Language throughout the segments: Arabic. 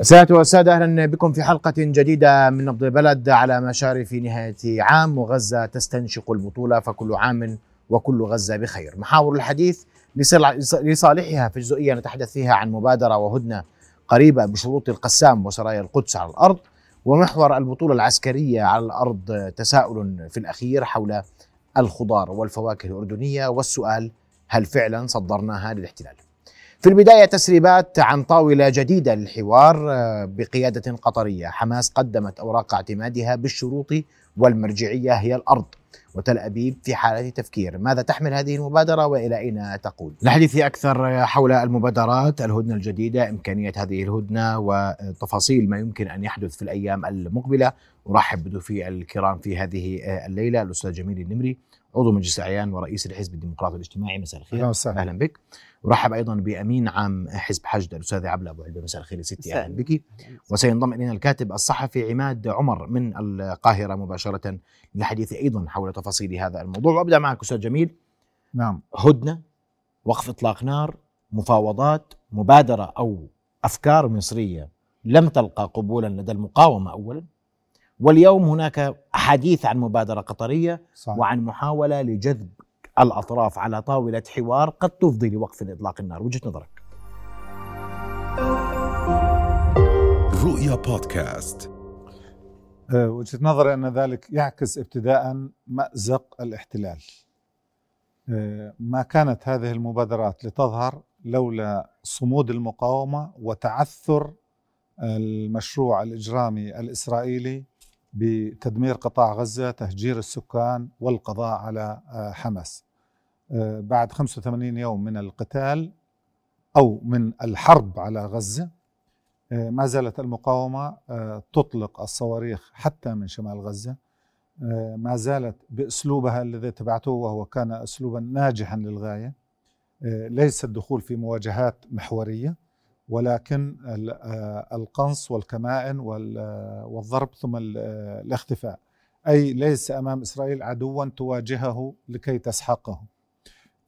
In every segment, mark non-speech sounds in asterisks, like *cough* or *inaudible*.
سادة والسادة أهلا بكم في حلقة جديدة من نبض البلد على مشارف نهاية عام وغزة تستنشق البطولة فكل عام وكل غزة بخير. محاور الحديث لصالحها في جزئية نتحدث فيها عن مبادرة وهدنة قريبة بشروط القسام وسرايا القدس على الأرض ومحور البطولة العسكرية على الأرض تساؤل في الأخير حول الخضار والفواكه الأردنية والسؤال هل فعلا صدرناها للاحتلال؟ في البداية تسريبات عن طاولة جديدة للحوار آه، بقيادة قطرية. حماس قدمت أوراق اعتمادها بالشروط والمرجعية هي الأرض وتل أبيب في حالة تفكير. ماذا تحمل هذه المبادرة وإلى أين تقول؟ الحديث أكثر حول المبادرات. الهدنة الجديدة إمكانية هذه الهدنة وتفاصيل ما يمكن أن يحدث في الأيام المقبلة. أرحب بضيوفي الكرام في هذه الليلة الأستاذ جميل النمري عضو مجلس الأعيان ورئيس الحزب الديمقراطي الاجتماعي. مساء الخير. أهلا وسهلا. أهلا بك. ارحب أيضا بأمين عام حزب حشد الاستاذ عبله ابو علبه مساء الخير ستي أهلا بك. وسينضم إلينا الكاتب الصحفي عماد عمر من القاهرة مباشرة للحديث أيضا حول تفاصيل هذا الموضوع. وأبدأ معك أستاذ جميل. نعم. هدنة وقف إطلاق نار مفاوضات مبادرة أو أفكار مصرية لم تلقى قبولا لدى المقاومة اولا. واليوم هناك حديث عن مبادرة قطرية صحيح. وعن محاولة لجذب الأطراف على طاولة حوار قد تفضي لوقف إطلاق النار. وجهة نظرك. رؤيا بودكاست. أه، وجهة نظري أن ذلك يعكس ابتداء مأزق الاحتلال. أه، ما كانت هذه المبادرات لتظهر لولا صمود المقاومة وتعثر المشروع الإجرامي الإسرائيلي بتدمير قطاع غزة تهجير السكان والقضاء على آه، حماس. بعد 85 يوم من القتال أو من الحرب على غزة آه، ما زالت المقاومة تطلق الصواريخ حتى من شمال غزة. ما زالت بأسلوبها الذي اتبعته وهو كان أسلوبا ناجحا للغاية. ليس الدخول في مواجهات محورية ولكن آه، القنص والكمائن آه، والضرب ثم آه، الاختفاء. أي ليس أمام إسرائيل عدوا تواجهه لكي تسحقه.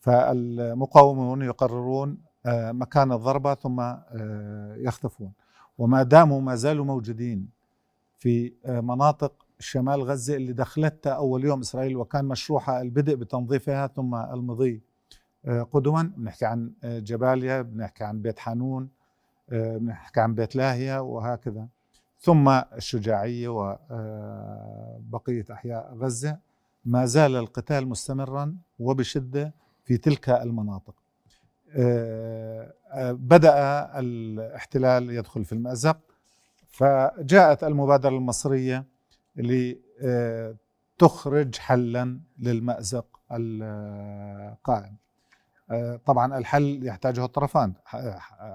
فالمقاومون يقررون مكان الضربة ثم يختفون. وما داموا ما زالوا موجودين في مناطق شمال غزة اللي دخلتها أول يوم إسرائيل وكان مشروعها البدء بتنظيفها ثم المضي قدما. بنحكي عن جباليا بنحكي عن بيت حانون بنحكي عن بيت لاهية وهكذا. ثم الشجاعية وبقية آه، أحياء غزة. ما زال القتال مستمرا وبشدة. في تلك المناطق. آه، آه، بدأ الاحتلال يدخل في المأزق فجاءت المبادرة المصرية لتخرج حلا للمأزق القائم. طبعا الحل يحتاجه الطرفان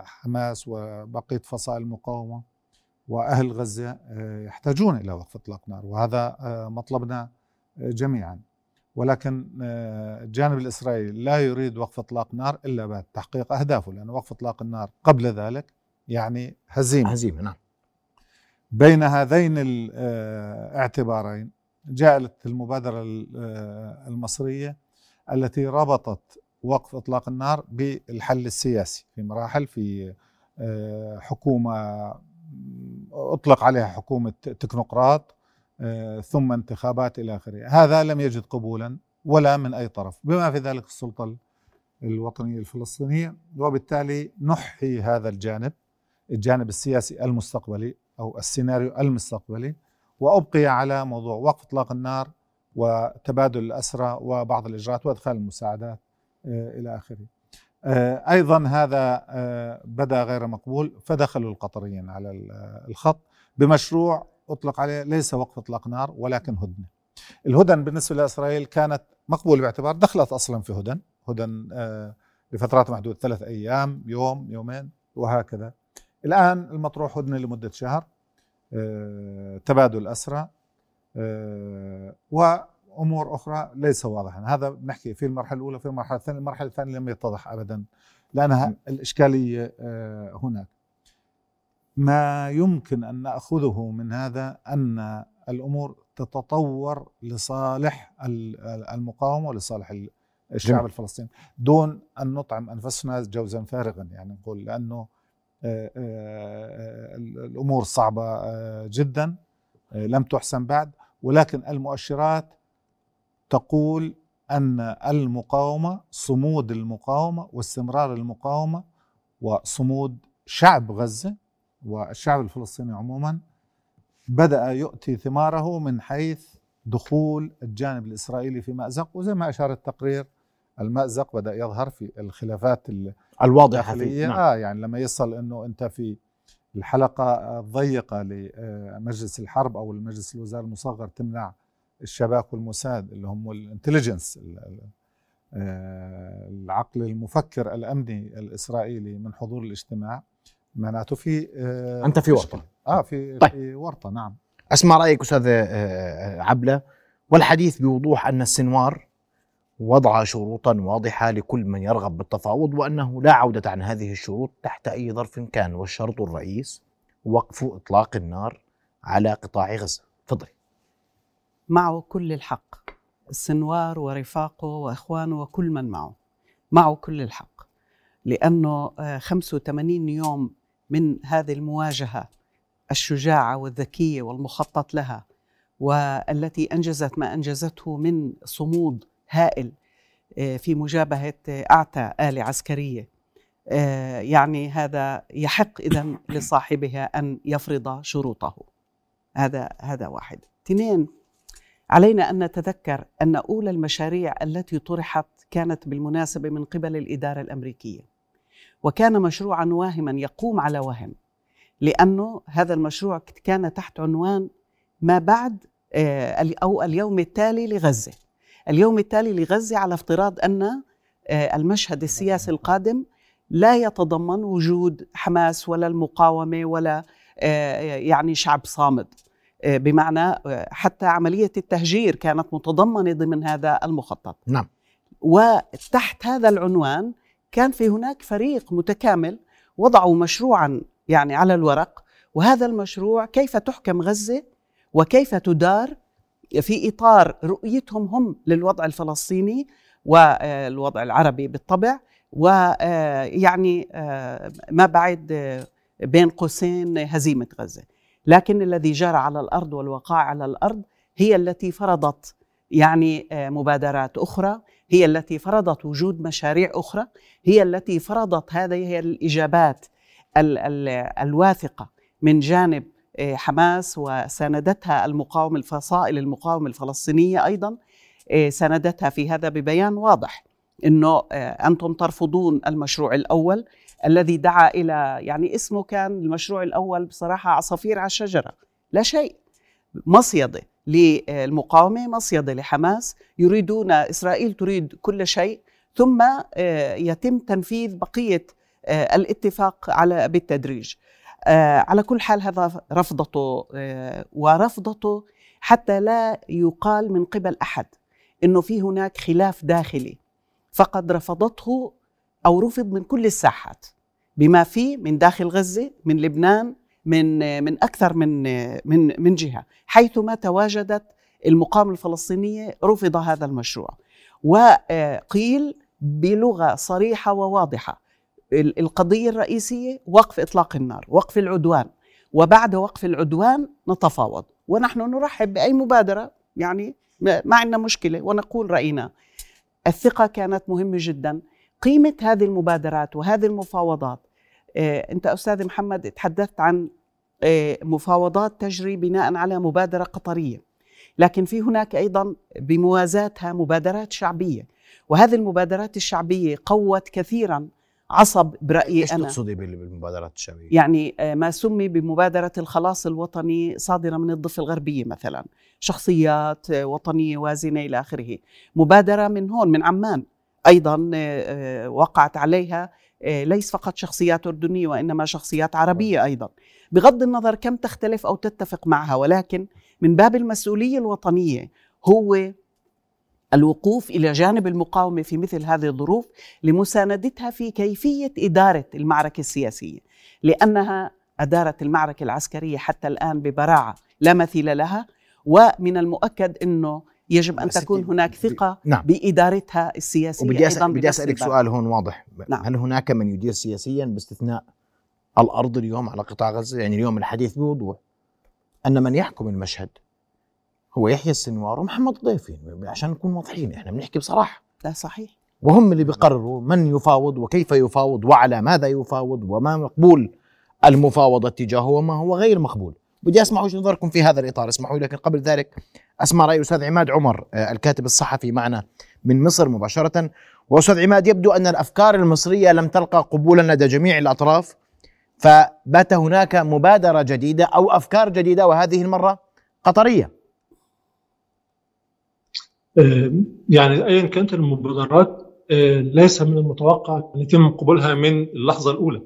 حماس وبقية فصائل المقاومة وأهل غزة آه، يحتاجون إلى وقف إطلاق نار وهذا آه، مطلبنا جميعا. ولكن آه، الجانب الإسرائيلي لا يريد وقف إطلاق نار إلا بعد تحقيق أهدافه لأن وقف إطلاق النار قبل ذلك يعني هزيمة. هزيمة نعم. بين هذين الاعتبارين جاءت المبادرة المصرية التي ربطت وقف إطلاق النار بالحل السياسي في مراحل في آه، حكومة أطلق عليها حكومة تكنوقراط آه، ثم انتخابات إلى آخره، هذا لم يجد قبولا ولا من أي طرف، بما في ذلك السلطة الوطنية الفلسطينية، وبالتالي نحي هذا الجانب الجانب السياسي المستقبلي أو السيناريو المستقبلي وأبقي على موضوع وقف إطلاق النار وتبادل الأسرى وبعض الإجراءات وإدخال المساعدات آه، إلى آخره. آه، أيضا هذا آه، بدا غير مقبول فدخلوا القطريين على الخط بمشروع أطلق عليه ليس وقف إطلاق نار ولكن هدنة. الهدن بالنسبة لإسرائيل كانت مقبولة باعتبار دخلت أصلا في هدن. هدن لفترات محدودة ثلاث أيام يوم يومين وهكذا. الآن المطروح هدنة لمدة شهر تبادل أسرى و امور أخرى ليس واضحا. هذا بنحكي في المرحلة الأولى في المرحلة الثانية المرحلة الثانية لم يتضح ابدا لأنها الإشكالية آه، هناك. ما يمكن أن نأخذه من هذا أن الأمور تتطور لصالح المقاومة ولصالح الشعب الفلسطيني دون أن نطعم أنفسنا جوزا فارغا. يعني نقول لأنه آه، آه، الأمور صعبة آه، جدا لم تحسن بعد. ولكن المؤشرات تقول أن المقاومة صمود المقاومة واستمرار المقاومة وصمود شعب غزة والشعب الفلسطيني عموما بدأ يؤتي ثماره من حيث دخول الجانب الإسرائيلي في مأزق وزي ما أشار التقرير المأزق بدأ يظهر في الخلافات الواضحة في نعم. آه يعني لما يصل إنه أنت في الحلقة الضيقة لمجلس الحرب أو المجلس الوزاري المصغر تمنع الشباك والموساد اللي هم الإنتليجنس آه، العقل المفكر الأمني الإسرائيلي من حضور الاجتماع معناته في آه أنت في ورطة. آه في طيب. في ورطة نعم. أسمع رأيك أستاذ آه، عبلة. والحديث بوضوح أن السنوار وضع شروطا واضحة لكل من يرغب بالتفاوض وأنه لا عودة عن هذه الشروط تحت أي ظرف كان. والشرط الرئيس وقف إطلاق النار على قطاع غزة. تفضلي معه كل الحق. السنوار ورفاقه وإخوانه وكل من معه. معه كل الحق. لأنه 85 آه، يوم من هذه المواجهة الشجاعة والذكية والمخطط لها والتي أنجزت ما أنجزته من صمود هائل آه، في مجابهة اعتى اله عسكرية. آه، يعني هذا يحق إذا لصاحبها أن يفرض شروطه. هذا هذا واحد. اثنين علينا أن نتذكر أن أولى المشاريع التي طرحت كانت بالمناسبة من قبل الإدارة الأمريكية. وكان مشروعا واهما يقوم على وهم لأنه هذا المشروع كان تحت عنوان ما بعد آه، أو اليوم التالي لغزة. اليوم التالي لغزة على افتراض أن آه، المشهد السياسي القادم لا يتضمن وجود حماس ولا المقاومة ولا آه، يعني شعب صامد. بمعنى حتى عملية التهجير كانت متضمنة ضمن هذا المخطط. نعم. وتحت هذا العنوان كان في هناك فريق متكامل وضعوا مشروعا يعني على الورق وهذا المشروع كيف تحكم غزة وكيف تدار في إطار رؤيتهم هم للوضع الفلسطيني والوضع العربي بالطبع ويعني آه، ما بعد بين قوسين هزيمة غزة. لكن الذي جرى على الأرض والوقائع على الأرض هي التي فرضت يعني آه، مبادرات أخرى هي التي فرضت وجود مشاريع أخرى هي التي فرضت هذه الإجابات ال ال الواثقة من جانب آه، حماس وساندتها المقاومه الفصائل المقاومه الفلسطينية أيضا آه، ساندتها في هذا ببيان واضح إنه أنتم ترفضون المشروع الأول الذي دعا إلى يعني اسمه كان المشروع الأول بصراحة عصافير على الشجرة لا شيء مصيدة. للمقاومة مصيدة لحماس. يريدون إسرائيل تريد كل شيء. ثم آه، يتم تنفيذ بقية آه، الاتفاق على بالتدريج. آه، على كل حال هذا رفضته ورفضته حتى لا يقال من قبل أحد إنه في هناك خلاف داخلي. فقد رفضته أو رفض من كل الساحات. بما فيه من داخل غزة من لبنان من من أكثر من من من جهة حيثما تواجدت المقاومة الفلسطينية رفض هذا المشروع. وقيل بلغة صريحة وواضحة القضية الرئيسية وقف إطلاق النار وقف العدوان. وبعد وقف العدوان نتفاوض. ونحن نرحب بأي مبادرة يعني ما عندنا مشكلة ونقول رأينا. الثقة كانت مهمة جدا. قيمة هذه المبادرات وهذه المفاوضات آه، أنت أستاذ محمد تحدثت عن مفاوضات تجري بناء على مبادرة قطرية. لكن في هناك أيضا بموازاتها مبادرات شعبية. وهذه المبادرات الشعبية قوت كثيرا عصب برأيي إيش أنا. تقصدي بالمبادرات الشعبية؟ يعني آه، ما سمي بمبادرة الخلاص الوطني صادرة من الضفة الغربية مثلا. شخصيات وطنية وازنة إلى آخره. مبادرة من هون من عمان. أيضا آه، وقعت عليها آه، ليس فقط شخصيات أردنية وإنما شخصيات عربية أيضا. بغض النظر كم تختلف أو تتفق معها ولكن من باب المسؤولية الوطنية هو الوقوف إلى جانب المقاومة في مثل هذه الظروف لمساندتها في كيفية إدارة المعركة السياسية. لأنها أدارت المعركة العسكرية حتى الآن ببراعة لا مثيل لها ومن المؤكد إنه يجب أن تكون هناك ثقة نعم. بإدارتها السياسية وبدي أسأل بدي أسألك سؤال هون واضح. نعم. هل هناك من يدير سياسيا باستثناء الأرض اليوم على قطاع غزة؟ يعني اليوم الحديث بوضوح. أن من يحكم المشهد هو يحيى السنوار ومحمد ضيفي عشان نكون واضحين إحنا بنحكي بصراحة. لا صحيح. وهم اللي بيقرروا من يفاوض وكيف يفاوض وعلى ماذا يفاوض وما مقبول المفاوضة تجاهه وما هو غير مقبول. بدي اسمع وجهه نظركم في هذا الإطار. اسمحوا لي لكن قبل ذلك أسمع رأي الاستاذ عماد عمر آه، الكاتب الصحفي معنا من مصر مباشرة. وأستاذ عماد يبدو أن الأفكار المصرية لم تلقى قبولا لدى جميع الأطراف فبات هناك مبادرة جديدة أو أفكار جديدة وهذه المرة قطرية. آه، يعني ايا كانت المبادرات آه، ليس من المتوقع أن يتم قبولها من اللحظة الأولى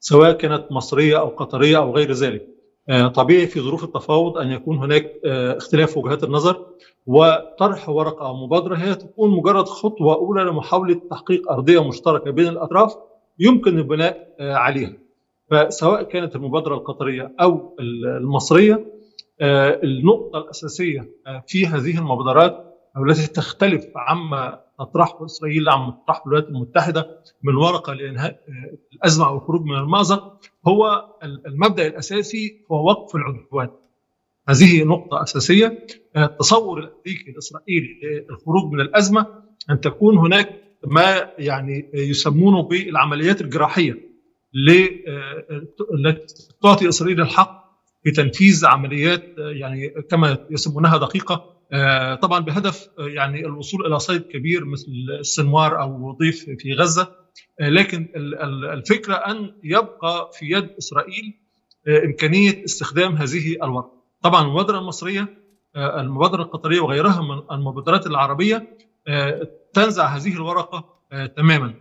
سواء كانت مصرية أو قطرية أو غير ذلك. طبيعي في ظروف التفاوض أن يكون هناك اختلاف وجهات النظر وطرح ورقة أو مبادرة هي تكون مجرد خطوة أولى لمحاولة تحقيق أرضية مشتركة بين الأطراف يمكن البناء عليها. فسواء كانت المبادرة القطرية أو المصرية النقطة الأساسية في هذه المبادرات التي تختلف عما تطرحه إسرائيل عما تطرحه الولايات المتحدة من ورقة لإنهاء الأزمة أو الخروج من المأزق هو المبدأ الأساسي هو وقف العدوان. هذه نقطة أساسية. التصور الأمريكي الإسرائيلي للخروج من الأزمة أن تكون هناك ما يعني يسمونه بالعمليات الجراحية التي تعطي إسرائيل الحق في تنفيذ عمليات يعني كما يسمونها دقيقة آه، طبعا بهدف آه، يعني الوصول إلى صيد كبير مثل السنوار أو ضيف في غزة. آه، لكن الفكرة أن يبقى في يد إسرائيل إمكانية استخدام هذه الورقة. طبعا المبادرة المصرية المبادرة القطرية وغيرها من المبادرات العربية تنزع هذه الورقة تماما.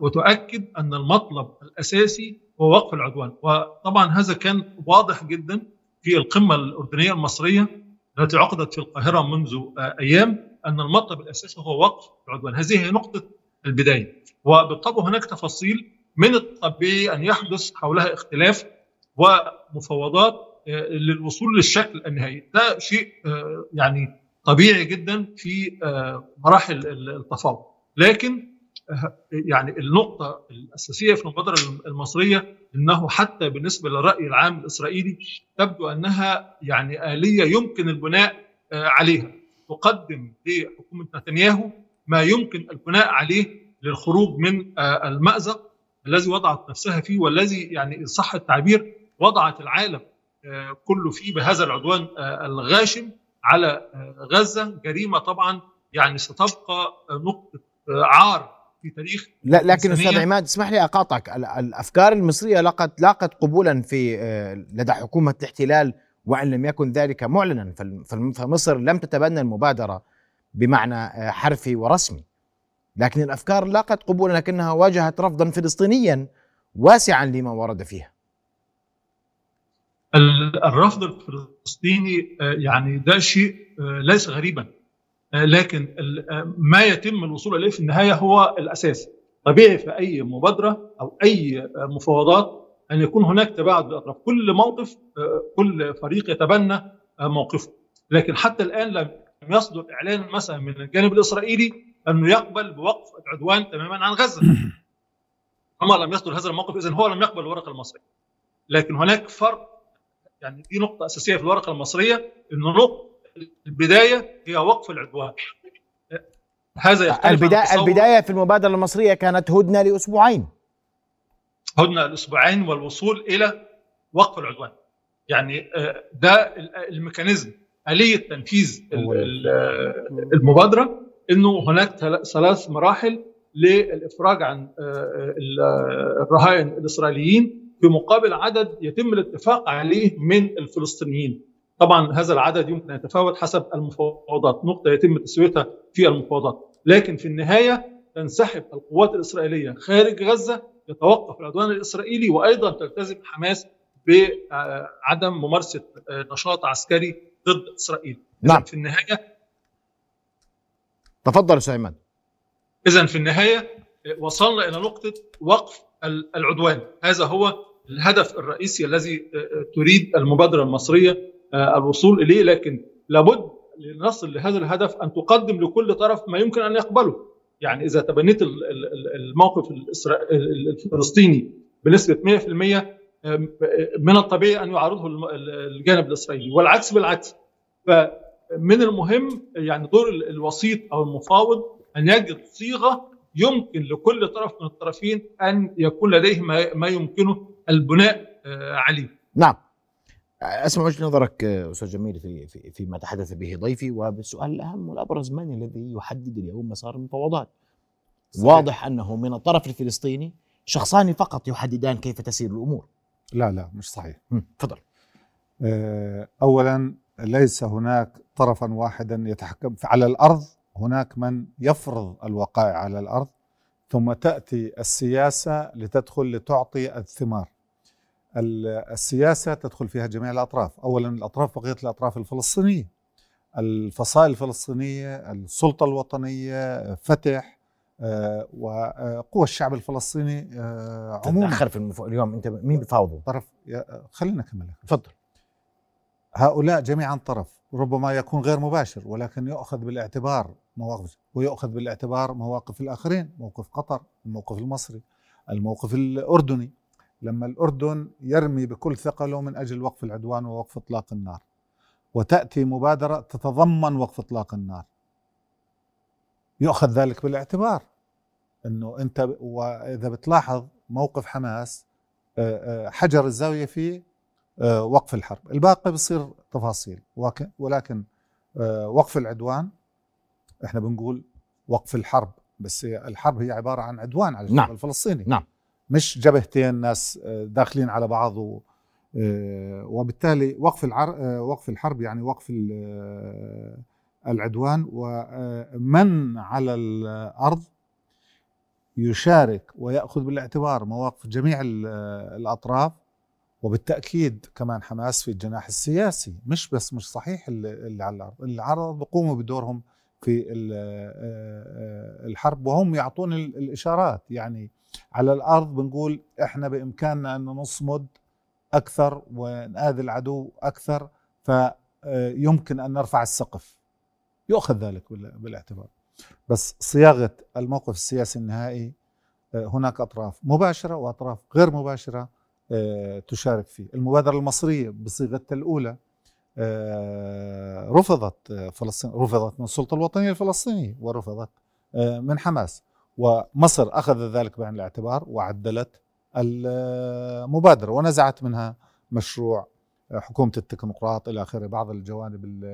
وتؤكد أن المطلب الأساسي هو وقف العدوان. وطبعا هذا كان واضح جدا في القمة الأردنية المصرية التي عقدت في القاهرة منذ آه، أيام أن المطلب الأساسي هو وقف العدوان هذه هي نقطة البداية. وبالطبع هناك تفاصيل من الطبيعي أن يحدث حولها اختلاف ومفاوضات آه، للوصول للشكل النهائي. ده شيء آه، يعني طبيعي جدا في مراحل التفاوض. لكن يعني النقطة الأساسية في المبادرة المصرية أنه حتى بالنسبة للرأي العام الإسرائيلي تبدو أنها يعني آلية يمكن البناء آه، عليها. تقدم لحكومة نتنياهو ما يمكن البناء عليه للخروج من آه، المأزق الذي وضعت نفسها فيه والذي يعني صح التعبير وضعت العالم آه، كله فيه بهذا العدوان الغاشم على غزة. جريمة طبعا يعني ستبقى نقطة عار في تاريخ لا لكن أستاذ عماد اسمح لي أقاطعك. الأفكار المصرية لاقت لاقت قبولا في آه، لدى حكومة الاحتلال وإن لم يكن ذلك معلنا. فمصر لم تتبنى المبادرة بمعنى آه، حرفي ورسمي. لكن الأفكار لاقت قبولا لكنها واجهت رفضا فلسطينيا واسعا لما ورد فيها. الرفض الفلسطيني آه، يعني ده شيء ليس غريبا. لكن ما يتم الوصول إليه في النهاية هو الأساس. طبيعي في أي مبادرة أو أي مفاوضات أن يكون هناك تباعد بالاطراف كل موقف كل فريق يتبنى موقفه. لكن حتى الآن لم يصدر إعلان مثلا من الجانب الإسرائيلي أنه يقبل بوقف العدوان تماما عن غزة. *clears throat* اما لم يصدر هذا الموقف اذا هو لم يقبل الورقة المصرية. لكن هناك فرق يعني دي نقطة أساسية في الورقة المصرية انه نقطة البداية هي وقف العدوان. هذا يختلف البدايه البداية في المبادرة المصرية كانت هدنة لأسبوعين. هدنة لأسبوعين والوصول إلى وقف العدوان. يعني آه، ده الميكانيزم آلية تنفيذ المبادرة إنه هناك ثلاث مراحل للإفراج عن آه، الرهائن الإسرائيليين في مقابل عدد يتم الاتفاق عليه من الفلسطينيين. طبعا هذا العدد يمكن أن يتفاوت حسب المفاوضات نقطة يتم تسويتها في المفاوضات. لكن في النهاية تنسحب القوات الإسرائيلية خارج غزة يتوقف العدوان الإسرائيلي وأيضا تلتزم حماس بعدم ممارسة نشاط عسكري ضد إسرائيل. نعم. في النهاية تفضل سليمان. اذا في النهاية وصلنا إلى نقطة وقف العدوان. هذا هو الهدف الرئيسي الذي تريد المبادرة المصرية الوصول إليه لكن لابد لنصل لهذا الهدف أن تقدم لكل طرف ما يمكن أن يقبله. يعني إذا تبنيت الموقف الفلسطيني بنسبة 100% من الطبيعي أن يعارضه الجانب الإسرائيلي والعكس بالعكس. فمن المهم يعني دور ال- الوسيط أو المفاوض أن يجد صيغة يمكن لكل طرف من الطرفين أن يكون لديه ما ما يمكنه البناء آه، عليه. نعم. أسمع وجهة نظرك أستاذ جميل في في فيما تحدث به ضيفي وبالسؤال الأهم والأبرز من الذي يحدد اليوم مسار المفاوضات؟ واضح أنه من الطرف الفلسطيني شخصان فقط يحددان كيف تسير الأمور. لا لا مش صحيح تفضل. آه، اولا ليس هناك طرفا واحدا يتحكم على الأرض هناك من يفرض الوقائع على الأرض ثم تأتي السياسة لتدخل لتعطي الثمار ال- السياسة تدخل فيها جميع الأطراف. اولا الأطراف بقية الأطراف الفلسطينية. الفصائل الفلسطينية السلطة الوطنية فتح آه، وقوى الشعب الفلسطيني آه، عموما. تتأخر في المف... اليوم. أنت مين بفاوضه؟ طرف خلينا نكمل تفضل. هؤلاء جميعا طرف. ربما يكون غير مباشر ولكن يؤخذ بالاعتبار مواقف ويؤخذ بالاعتبار مواقف الآخرين موقف قطر الموقف المصري الموقف الأردني. لما الأردن يرمي بكل ثقله من أجل وقف العدوان ووقف إطلاق النار وتأتي مبادرة تتضمن وقف إطلاق النار يؤخذ ذلك بالاعتبار أنه أنت وإذا بتلاحظ موقف حماس آه، آه، حجر الزاوية في آه، وقف الحرب الباقي بصير تفاصيل ولكن وقف العدوان إحنا بنقول وقف الحرب بس الحرب هي عبارة عن عدوان على الشعب نعم. الفلسطيني نعم. مش جبهتين ناس آه، داخلين على بعض و آه، وبالتالي وقف. آه، وقف الحرب يعني وقف ال- العدوان ومن على الأرض يشارك ويأخذ بالاعتبار مواقف جميع ال- الأطراف وبالتأكيد كمان حماس في الجناح السياسي مش بس مش صحيح اللي على الأرض اللي على الأرض بيقوموا بدورهم في ال- الحرب وهم يعطون ال- الإشارات يعني على الأرض بنقول إحنا بإمكاننا أن نصمد أكثر ونآذي العدو أكثر فيمكن أن نرفع السقف. يؤخذ ذلك بال- بالاعتبار. بس صياغة الموقف السياسي النهائي آه، هناك أطراف مباشرة وأطراف غير مباشرة آه، تشارك فيه. المبادرة المصرية بصيغتها الأولى آه، رفضت فلسطين رفضت من السلطة الوطنية الفلسطينية ورفضت من حماس. ومصر أخذت ذلك بعين الاعتبار وعدلت المبادرة ونزعت منها مشروع آه، حكومة التكنوقراط إلى اخره بعض الجوانب ال-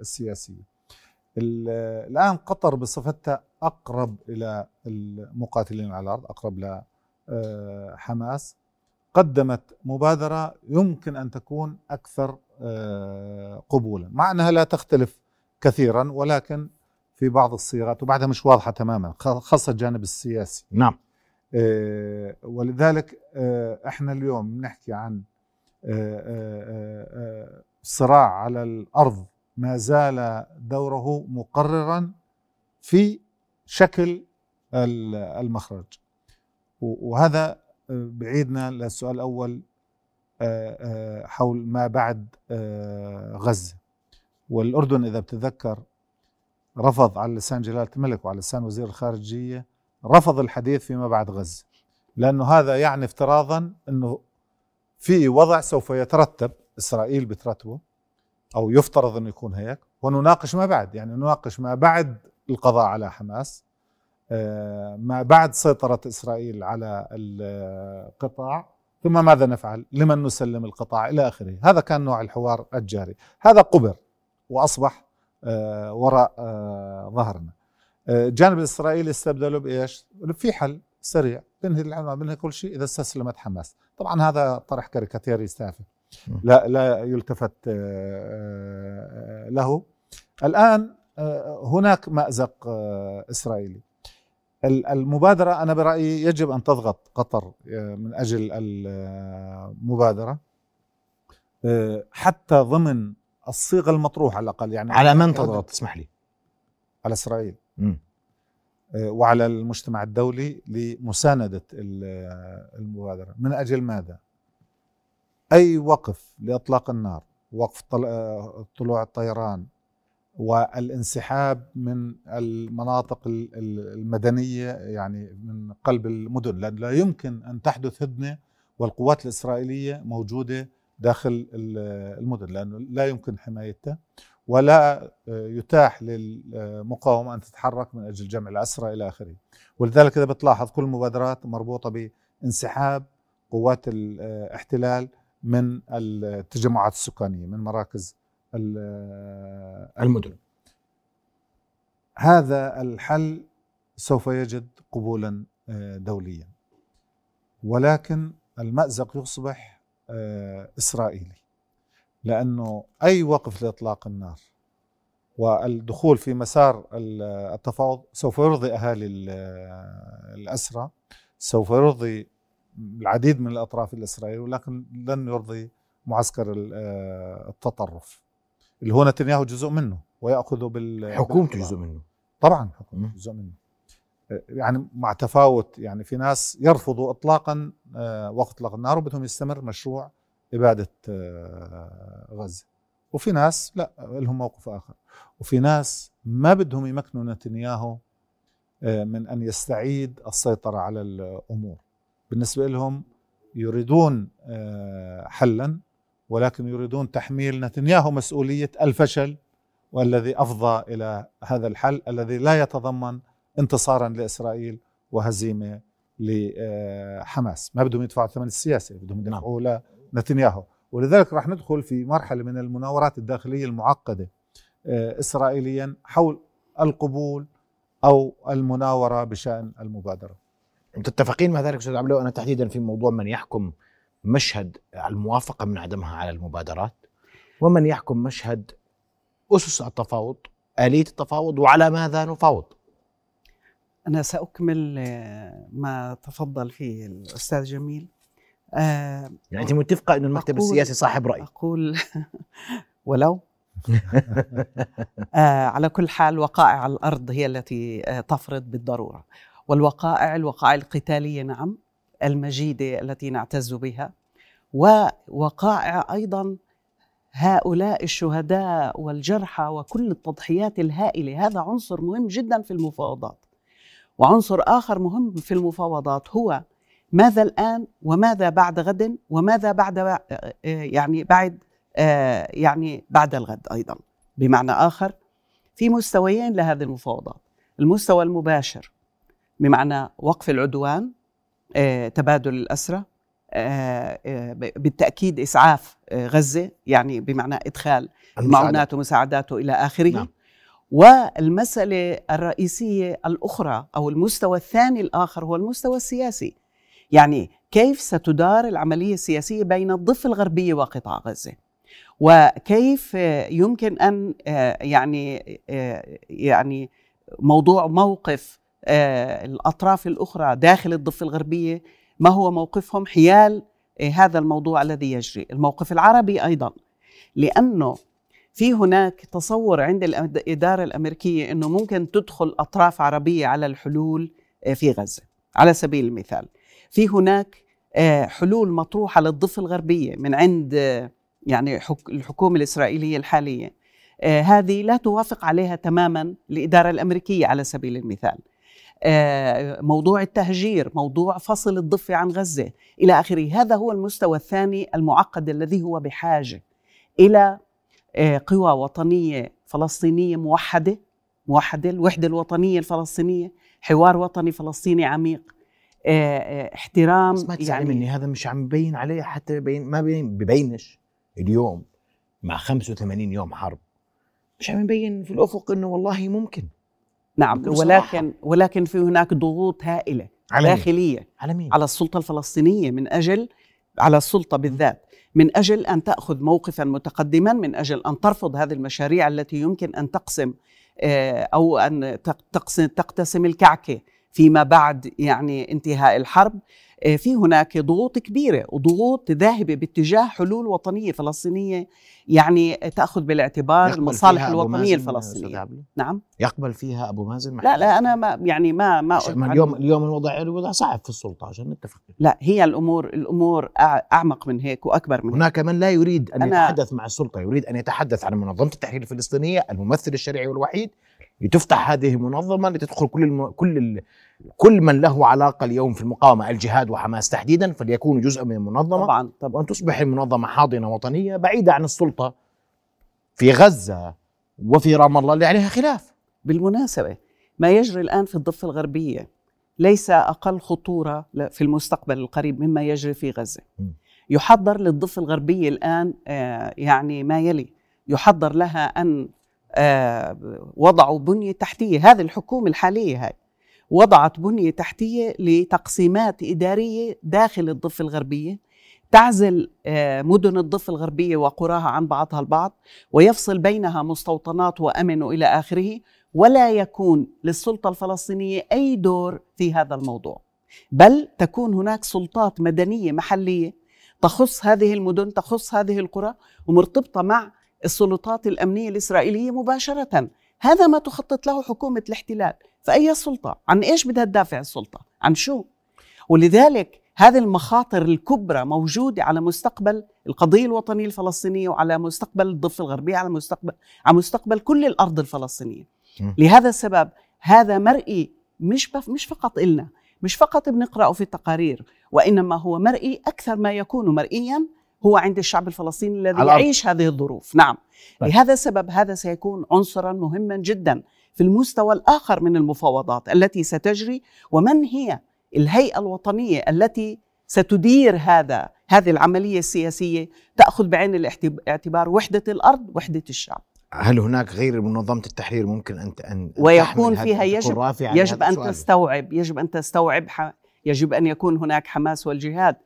السياسية. ال- الآن قطر بصفتها أقرب إلى المقاتلين على الأرض أقرب لحماس قدمت مبادرة يمكن أن تكون أكثر آه، قبولا مع أنها لا تختلف كثيرا ولكن في بعض الصيغات وبعدها مش واضحة تماما خاصة الجانب السياسي. نعم. آه، ولذلك آه، إحنا اليوم بنحكي عن آه، صراع على الأرض ما زال دوره مقررا في شكل ال- المخرج. وهذا بعيدنا للسؤال الأول حول ما بعد غزة. والأردن إذا بتذكر رفض على لسان جلالة الملك وعلى لسان وزير الخارجية رفض الحديث فيما بعد غزة. لأنه هذا يعني افتراضا إنه في وضع سوف يترتب إسرائيل بترتبه أو يفترض إنه يكون هيك. ونناقش ما بعد يعني نناقش ما بعد القضاء على حماس آه، ما بعد سيطرة إسرائيل على القطاع ثم ماذا نفعل؟ لمن نسلم القطاع إلى آخره؟ هذا كان نوع الحوار الجاري. هذا قبر وأصبح وراء آه، ظهرنا. آه، الجانب الإسرائيلي استبدلوا بإيش؟ في حل سريع بنهي العمل بنهي كل شيء إذا استسلمت حماس. طبعا هذا طرح كاريكاتيري تافه لا لا يلتفت آه، آه، له. الآن آه، هناك مأزق آه، إسرائيلي. ال- المبادرة أنا برأيي يجب أن تضغط قطر آه، من أجل المبادرة آه، حتى ضمن الصيغة المطروحة على الأقل يعني على من تضغط؟ تسمح لي. على إسرائيل. مم. آه، وعلى المجتمع الدولي لمساندة ال- المبادرة. من أجل ماذا؟ أي وقف لإطلاق النار وقف طل- آه، طلوع الطيران والانسحاب من المناطق ال- ال- المدنية يعني من قلب المدن. لأن لا يمكن أن تحدث هدنة والقوات الإسرائيلية موجودة داخل ال- المدن لأنه لا يمكن حمايتها ولا آه، يتاح للمقاومة أن تتحرك من أجل جمع الأسرى إلى آخره. ولذلك إذا بتلاحظ كل المبادرات مربوطة بانسحاب قوات الاحتلال من التجمعات السكانية من مراكز ال- المدن. هذا الحل سوف يجد قبولا آه، دوليا. ولكن المأزق يصبح آه، إسرائيلي لأنه أي وقف لإطلاق النار والدخول في مسار ال- التفاوض سوف يرضي أهالي ال- الأسرى سوف يرضي العديد من الأطراف الإسرائيلية ولكن لن يرضي معسكر آه، التطرف اللي هو نتنياهو جزء منه ويأخذه بال حكومته جزء منه. طبعا. حكومة جزء منه. يعني مع تفاوت يعني في ناس يرفضوا اطلاقا آه، وقت اطلاق النار وبدهم يستمر مشروع إبادة آه، غزة. وفي ناس لا لهم موقف آخر. وفي ناس ما بدهم يمكنوا نتنياهو آه، من أن يستعيد السيطرة على الأمور. بالنسبة لهم يريدون حلا ولكن يريدون تحميل نتنياهو مسؤولية الفشل والذي أفضى إلى هذا الحل الذي لا يتضمن انتصارا لإسرائيل وهزيمة لحماس، ما بدهم يدفعوا الثمن السياسي، بدهم يدفعوا لنتنياهو، ولذلك راح ندخل في مرحلة من المناورات الداخلية المعقدة. آه، اسرائيليا حول القبول أو المناورة بشأن المبادرة. متفقين مع ذلك أستاذ عبلو أنا تحديدا في موضوع من يحكم مشهد الموافقة من عدمها على المبادرات ومن يحكم مشهد أسس التفاوض آلية التفاوض وعلى ماذا نفاوض؟ أنا سأكمل آه، ما تفضل فيه الأستاذ جميل. آه، يعني أنت متفقة إنه المكتب أقول- السياسي صاحب رأي. أقول *laughs* ولو. آه على كل حال وقائع الأرض هي التي آه تفرض بالضرورة. والوقائع الوقائع القتالية نعم المجيدة التي نعتز بها. ووقائع أيضا هؤلاء الشهداء والجرحى وكل التضحيات الهائلة. هذا عنصر مهم جدا في المفاوضات. وعنصر آخر مهم في المفاوضات هو ماذا الآن وماذا بعد غد وماذا بعد آه، يعني بعد آه، يعني بعد الغد أيضا. بمعنى آخر في مستويين لهذه المفاوضات. المستوى المباشر بمعنى وقف العدوان آه، تبادل الاسرى آه، آه، ب- بالتأكيد إسعاف آه، غزة يعني بمعنى إدخال معونات ومساعداته إلى آخره. نعم. والمسألة الرئيسية الأخرى أو المستوى الثاني الآخر هو المستوى السياسي. يعني كيف ستدار العملية السياسية بين الضفة الغربية وقطاع غزة؟ وكيف يمكن أن آه، يعني آه، يعني موضوع موقف آه، الأطراف الأخرى داخل الضفة الغربية ما هو موقفهم؟ حيال هذا الموضوع الذي يجري. الموقف العربي أيضا. لأنه في هناك تصور عند الإدارة الأمريكية إنه ممكن تدخل أطراف عربية على الحلول آه، في غزة على سبيل المثال. في هناك آه، حلول مطروحة للضفة الغربية من عند آه، يعني حك- الحكومة الإسرائيلية الحالية. آه، هذه لا توافق عليها تماما الإدارة الأمريكية على سبيل المثال. موضوع التهجير موضوع فصل الضفة عن غزة إلى آخره. هذا هو المستوى الثاني المعقد الذي هو بحاجة إلى آه، قوى وطنية فلسطينية موحدة موحدة الوحدة الوطنية الفلسطينية حوار وطني فلسطيني عميق. آه، آه، احترام بس ما تزعلي مني هذا مش عم يبين عليه حتى يبين ما بين ببينش اليوم مع 85 يوم حرب. مش عم يبين في الأفق إنه والله ممكن. نعم ولكن ولكن في هناك ضغوط هائلة على؟ داخلية على مين؟ على السلطة الفلسطينية من أجل على السلطة بالذات. من أجل أن تأخذ موقفا متقدما من أجل أن ترفض هذه المشاريع التي يمكن أن تقسم آه، أو أن تق- تقسم تقتسم الكعكة. فيما بعد يعني انتهاء الحرب آه، في هناك ضغوط كبيرة وضغوط ذاهبة باتجاه حلول وطنية فلسطينية يعني تأخذ بالاعتبار المصالح الوطنية الفلسطينية؟ نعم. يقبل فيها أبو مازن لا لا أنا ما يعني ما ما اليوم اليوم الوضع الوضع صعب في السلطة عشان نتفق. لا هي الأمور الأمور أعمق من هيك وأكبر من هيك. هناك من لا يريد أن يتحدث مع السلطة يريد أن يتحدث عن منظمه التحرير الفلسطينية الممثل الشرعي والوحيد. لتفتح هذه المنظمة لتدخل كل الم... كل ال... كل من له علاقة اليوم في المقاومة الجهاد وحماس تحديدا فليكونوا جزءا من المنظمة. طبعا طبعا وأن تصبح المنظمة حاضنة وطنية بعيدة عن السلطة في غزة وفي رام الله اللي عليها خلاف. بالمناسبة ما يجري الآن في الضفة الغربية ليس أقل خطورة ل- في المستقبل القريب مما يجري في غزة. م. يحضر للضفة الغربية الآن آه، يعني ما يلي يحضر لها آه، وضعوا بنية تحتية هذه الحكومة الحالية هاي وضعت بنية تحتية لتقسيمات إدارية داخل الضفة الغربية تعزل آه، مدن الضفة الغربية وقراها عن بعضها البعض ويفصل بينها مستوطنات وأمن إلى آخره ولا يكون للسلطة الفلسطينية أي دور في هذا الموضوع بل تكون هناك سلطات مدنية محلية تخص هذه المدن تخص هذه القرى ومرتبطة مع السلطات الأمنية الإسرائيلية مباشرة. هذا ما تخطط له حكومة الاحتلال. فأي سلطة؟ عن إيش بدها تدافع السلطة؟ عن شو؟ ولذلك هذه المخاطر الكبرى موجودة على مستقبل القضية الوطنية الفلسطينية وعلى مستقبل الضفة الغربية على مستقبل على مستقبل كل الأرض الفلسطينية. م. لهذا السبب هذا مرئي مش بف مش فقط إلنا مش فقط بنقرأه في التقارير وإنما هو مرئي أكثر ما يكون مرئيا هو عند الشعب الفلسطيني الذي. يعيش هذه الظروف نعم طيب. لهذا السبب هذا سيكون عنصرا مهما جدا في المستوى الآخر من المفاوضات التي ستجري ومن هي الهيئة الوطنية التي ستدير هذا هذه العملية السياسية تأخذ بعين الاعتب- الاعتبار وحدة الأرض وحدة الشعب هل هناك غير منظمة التحرير ممكن أن أن ويكون فيها أن يجب يجب أن؟ تستوعب يجب أن تستوعب يجب أن يكون هناك حماس والجهاد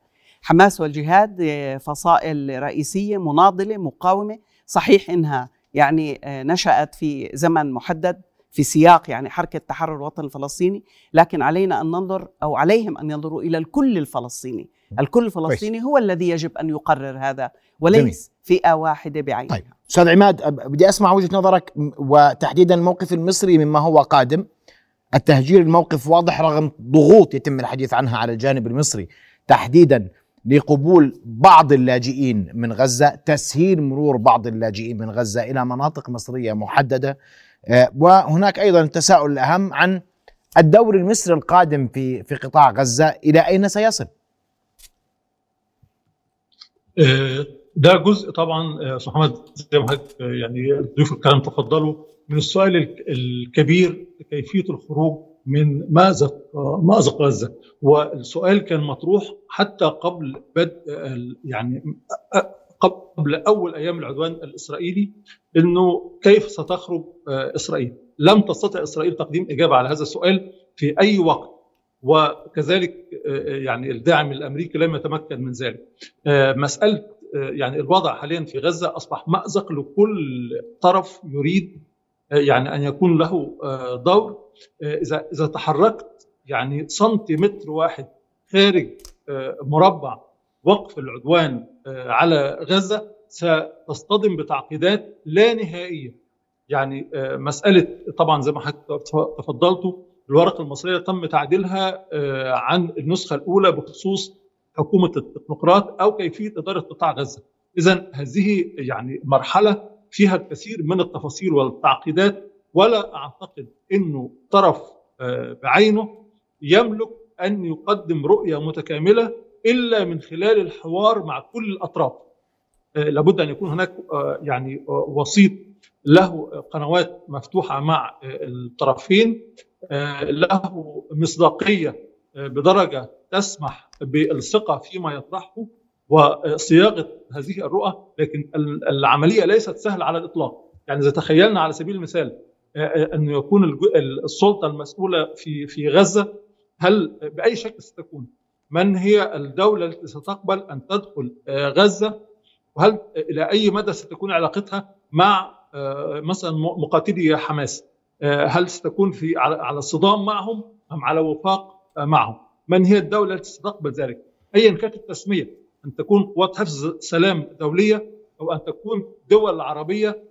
حماس والجهاد فصائل رئيسية مناضلة مقاومة. صحيح إنها يعني آه، نشأت في زمن محدد في سياق يعني حركة تحرر الوطن الفلسطيني لكن علينا أن ننظر أو عليهم أن ينظروا إلى الكل الفلسطيني. الكل الفلسطيني هو الذي يجب أن يقرر هذا وليس فئة واحدة بعينها. طيب. أستاذ عماد بدي أسمع وجهة نظرك وتحديدا الموقف المصري مما هو قادم. التهجير الموقف واضح رغم ضغوط يتم الحديث عنها على الجانب المصري. تحديدا لقبول بعض اللاجئين من غزة تسهيل مرور بعض اللاجئين من غزة إلى مناطق مصرية محددة آه، وهناك أيضا التساؤل الاهم عن الدور المصري القادم في في قطاع غزة إلى أين سيصل؟ آه، ده جزء طبعا آه، أستاذ محمد زي ما يعني ضيوف الكلام تفضلوا من السؤال الك- الكبير كيفيه الخروج من مأزق آه، مأزق غزة والسؤال كان مطروح حتى قبل بدء يعني آه، قبل أول أيام العدوان الإسرائيلي إنه كيف ستخرج آه، إسرائيل؟ لم تستطع إسرائيل تقديم إجابة على هذا السؤال في أي وقت وكذلك آه، يعني الداعم الأمريكي لم يتمكن من ذلك. آه، مسألة آه، يعني الوضع حاليا في غزة أصبح مأزق لكل طرف يريد آه، يعني أن يكون له آه، دور آه، إذا إذا تحركت يعني سنتيمتر واحد خارج آه، مربع وقف العدوان آه، على غزة ستصطدم بتعقيدات لا نهائية يعني آه، مسألة طبعا زي ما حضرتك تفضلتوا الورقة المصرية تم تعديلها آه، عن النسخة الأولى بخصوص حكومة التكنوقراط أو كيفية إدارة قطاع غزة. اذا هذه يعني مرحلة فيها الكثير من التفاصيل والتعقيدات ولا أعتقد إنه طرف آه، بعينه يملك أن يقدم رؤية متكاملة إلا من خلال الحوار مع كل الأطراف. آه، لابد أن يكون هناك آه، يعني وسيط له قنوات مفتوحة مع الطرفين له مصداقية بدرجة تسمح بالثقة فيما يطرحه وصياغة هذه الرؤى لكن ال- العملية ليست سهلة على الإطلاق يعني إذا تخيلنا على سبيل المثال انه يكون السلطة المسؤولة في في غزة هل بأي شكل ستكون؟ من هي الدولة التي ستقبل أن تدخل آه، غزة وهل إلى أي مدى ستكون علاقتها مع آه، مثلا مقاتلي حماس؟ آه، هل ستكون في على صدام معهم أم على وفاق معهم؟ من هي الدولة التي ستقبل ذلك؟ ايا كانت التسمية أن تكون قوات حفظ سلام دولية أو أن تكون دول عربية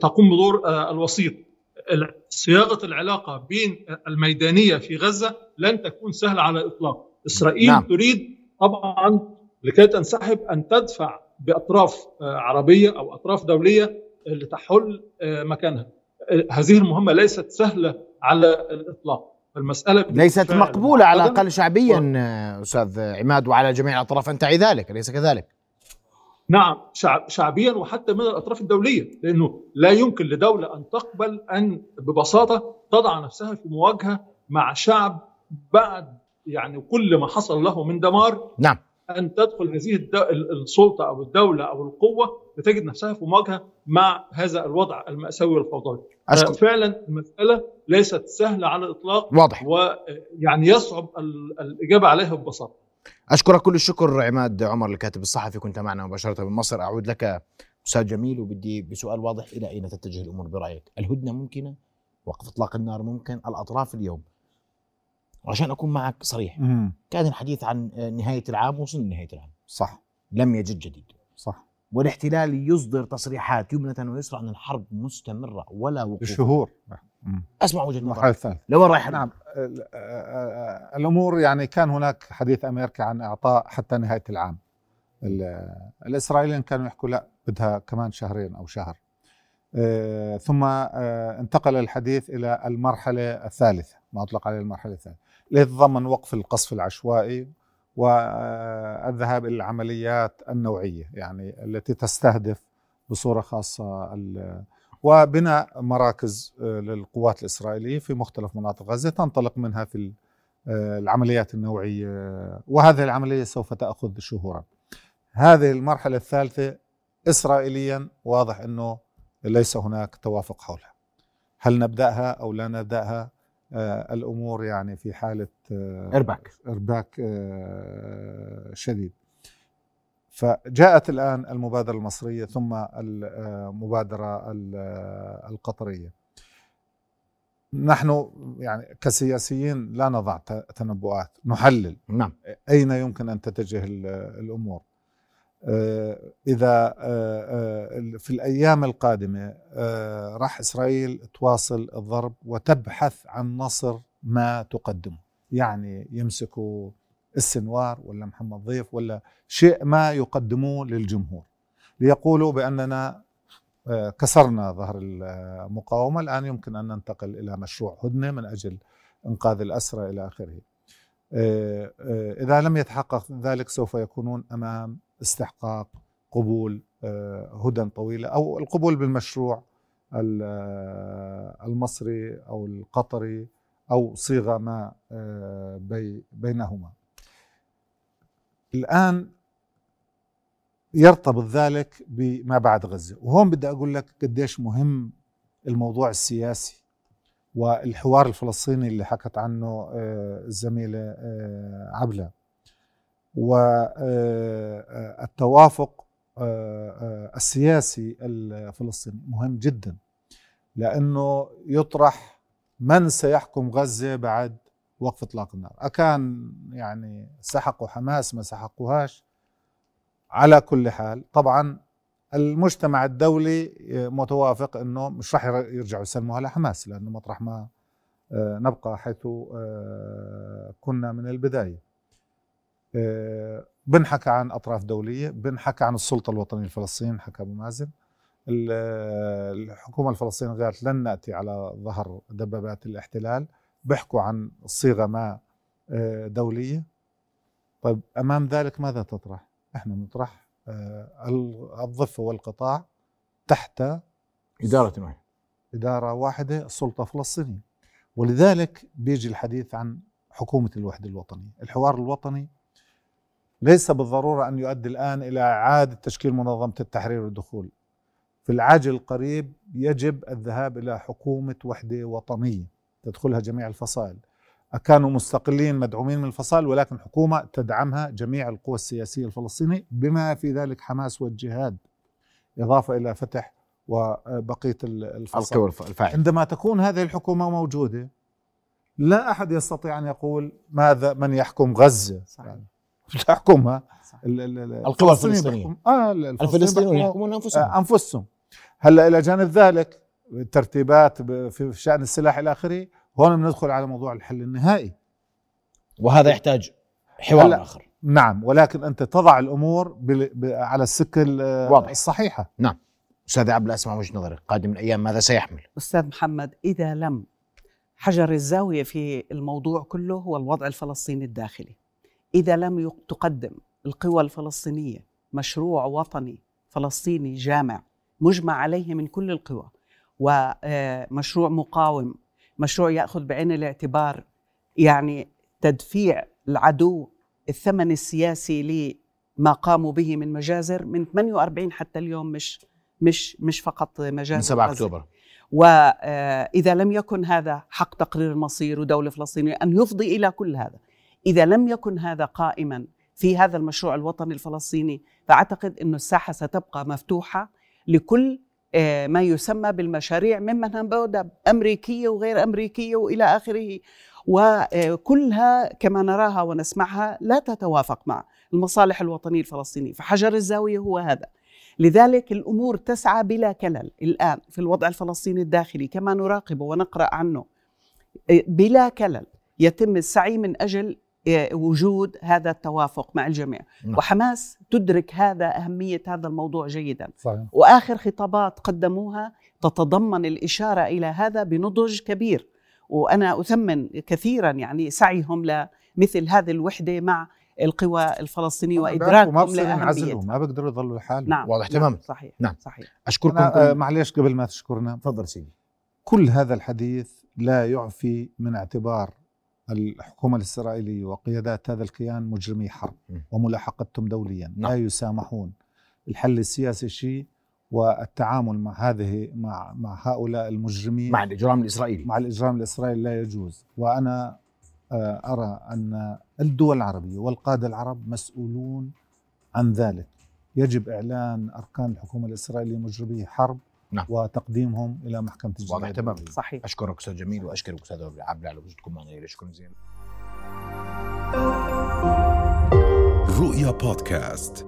تقوم بدور آه، الوسيط. ال- صياغة العلاقة بين الميدانية في غزة لن تكون سهلة على الإطلاق. إسرائيل نعم. تريد طبعا لكي تنسحب أن تدفع بأطراف آه، عربية أو أطراف دولية لتحل آه، مكانها. هذه المهمة ليست سهلة على الإطلاق المسألة ليست مقبولة على الأقل شعبيا أستاذ عماد وعلى جميع الأطراف ان تعي ذلك أليس كذلك؟ نعم شعب شعبيا وحتى من الأطراف الدولية لأنه لا يمكن لدولة أن تقبل أن ببساطة تضع نفسها في مواجهة مع شعب بعد يعني كل ما حصل له من دمار. نعم. أن تدخل هذه السلطة أو الدولة أو القوة لتجد نفسها في مواجهة مع هذا الوضع المأساوي والفوضوي. أشكر. فعلا المسألة ليست سهلة على الإطلاق واضح. ويعني يصعب الإجابة عليها ببساطة. أشكرك كل الشكر عماد عمر الكاتب الصحفي كنت معنا مباشرة من مصر أعود لك أستاذ جميل وبدي بسؤال واضح إلى أين تتجه الأمور برأيك؟ الهدنة ممكنة؟ وقف إطلاق النار ممكن؟ الأطراف اليوم عشان أكون معك صريح مم. كان الحديث عن نهاية العام وصلنا لنهاية العام صح لم يجد جديد صح والاحتلال يصدر تصريحات يمنة ويسرى أن الحرب مستمرة ولا وقوف لشهور مم. أسمع وجهة المرحله نظر الثالثه لوين رايح نعم. ال- آه، آه، الأمور يعني كان هناك حديث أمريكا عن إعطاء حتى نهاية العام. ال- الإسرائيليين كانوا يحكوا لا بدها كمان شهرين أو شهر. آه، ثم آه، انتقل الحديث إلى المرحلة الثالثة. ما أطلق عليه المرحلة الثالثة. اللي تتضمن وقف القصف العشوائي والذهاب إلى العمليات النوعية يعني التي تستهدف بصورة خاصة وبناء مراكز آه، للقوات الإسرائيلية في مختلف مناطق غزة تنطلق منها في آه، العمليات النوعية وهذه العملية سوف تأخذ شهورا. هذه المرحلة الثالثة إسرائيليا واضح أنه ليس هناك توافق حولها. هل نبدأها أو لا نبدأها؟ آه، الأمور يعني في حالة آه، إرباك. إرباك آه، شديد. فجاءت الآن المبادرة المصرية ثم المبادرة ال- القطرية. نحن يعني كسياسيين لا نضع تنبؤات نحلل نعم. أين يمكن أن تتجه ال- الأمور. آه، إذا آه، آه، في الأيام القادمة آه، راح إسرائيل تواصل الضرب وتبحث عن نصر ما تقدمه يعني يمسكوا السنوار ولا محمد ضيف ولا شيء ما يقدموه للجمهور. ليقولوا بأننا آه، كسرنا ظهر المقاومة. الآن يمكن أن ننتقل إلى مشروع هدنة من أجل إنقاذ الأسرى إلى آخره. آه، آه، إذا لم يتحقق ذلك سوف يكونون أمام استحقاق قبول هدى طويلة أو القبول بالمشروع ال- المصري أو القطري أو صيغة ما بي- بينهما. الآن يرتبط ذلك بما بعد غزة. وهون بدي أقول لك قديش مهم الموضوع السياسي والحوار الفلسطيني اللي حكت عنه آه، الزميلة آه، عبلة. والتوافق السياسي الفلسطيني مهم جدا لأنه يطرح من سيحكم غزة بعد وقف إطلاق النار أكان يعني سحقوا حماس ما سحقوهاش على كل حال طبعا المجتمع الدولي متوافق إنه مش راح يرجعوا يسلموا على حماس لأنه مطرح ما آه، نبقى حيث آه، كنا من البداية. آه، بنحكى عن أطراف دولية، بنحكى عن السلطة الوطنية الفلسطينيه حكى أبو مازن. ال- الحكومة الفلسطينية قالت لن نأتي على ظهر دبابات الاحتلال، بيحكوا عن صيغة ما آه، دولية. طيب أمام ذلك ماذا تطرح؟ إحنا نطرح آه، الضفة والقطاع تحت إدارة واحدة. إدارة واحدة السلطة فلسطينية. ولذلك بيجي الحديث عن حكومة الوحدة الوطنية. الحوار الوطني ليس بالضرورة أن يؤدي الآن إلى إعادة تشكيل منظمة التحرير والدخول. في العاجل القريب يجب الذهاب إلى حكومة وحدة وطنية. تدخلها جميع الفصائل. كانوا مستقلين مدعومين من الفصائل ولكن حكومة تدعمها جميع القوى السياسية الفلسطينية بما في ذلك حماس والجهاد. إضافة إلى فتح وبقية الفصائل. الفاعل عندما تكون هذه الحكومة موجودة لا أحد يستطيع أن يقول ماذا من يحكم غزة. يعني ال- ال- القوى الفلسطينية. آه ال- الفلسطينيون يحكمون أنفسهم. آه، أنفسهم. هلأ إلى جانب ذلك الترتيبات ب- في شأن السلاح إلى آخره هون بندخل على موضوع الحل النهائي وهذا يحتاج حوار. آخر نعم ولكن أنت تضع الأمور على السكة ال- واضح. الصحيحة نعم. أستاذ عبد اسمع وجهة نظرك قادم الأيام ماذا سيحمل؟ أستاذ محمد إذا لم حجر الزاوية في الموضوع كله هو الوضع الفلسطيني الداخلي إذا لم تقدم القوى الفلسطينية مشروع وطني فلسطيني جامع مجمع عليه من كل القوى ومشروع مقاوم مشروع يأخذ بعين الاعتبار يعني تدفيع العدو الثمن السياسي لما قاموا به من مجازر من 48 حتى اليوم مش مش مش فقط مجازر من 7 غزة. أكتوبر وإذا لم يكن هذا حق تقرير المصير ودولة فلسطينية أن يفضي إلى كل هذا إذا لم يكن هذا قائما في هذا المشروع الوطني الفلسطيني فأعتقد أن الساحة ستبقى مفتوحة لكل آه، ما يسمى بالمشاريع ممن بعد أمريكية وغير أمريكية وإلى آخره. وكلها كما نراها ونسمعها لا تتوافق مع المصالح الوطنية الفلسطينية. فحجر الزاوية هو هذا. لذلك الأمور تسعى بلا كلل الآن في الوضع الفلسطيني الداخلي كما نراقبه ونقرأ عنه. إيه، بلا كلل يتم السعي من إيه، وجود هذا التوافق مع الجميع. نعم. وحماس تدرك هذا أهمية هذا الموضوع جيدا. صحيح. وآخر خطابات قدموها تتضمن الإشارة إلى هذا بنضج كبير. وأنا أثمن كثيرا يعني سعيهم لمثل هذه الوحدة مع القوى الفلسطينية وإدراكهم لأهميتها. ما بيقدروا يضلوا لحالهم نعم. واضح نعم، تماماً. صحيح نعم. صحيح. أشكركم أنا كل- معلش قبل ما تشكرنا تفضل سيدي. كل هذا الحديث لا يعفي من اعتبار الحكومة الإسرائيلية وقيادات هذا الكيان مجرمي حرب. وملاحقتهم دوليا. نعم. لا يسامحون. الحل السياسي شيء والتعامل مع هذه مع مع هؤلاء المجرمين مع الإجرام الإسرائيلي. مع الإجرام الإسرائيلي لا يجوز. وأنا آه، أرى أن الدول العربية والقادة العرب مسؤولون عن ذلك. يجب إعلان أركان الحكومة الإسرائيلية مجرمي حرب نعم. وتقديمهم إلى محكمة الجناية واضح تماما. صحيح أشكرك أستاذ جميل وأشكرك أستاذ عبد على وجودكم معنا شكرا جزيلا رؤيا بودكاست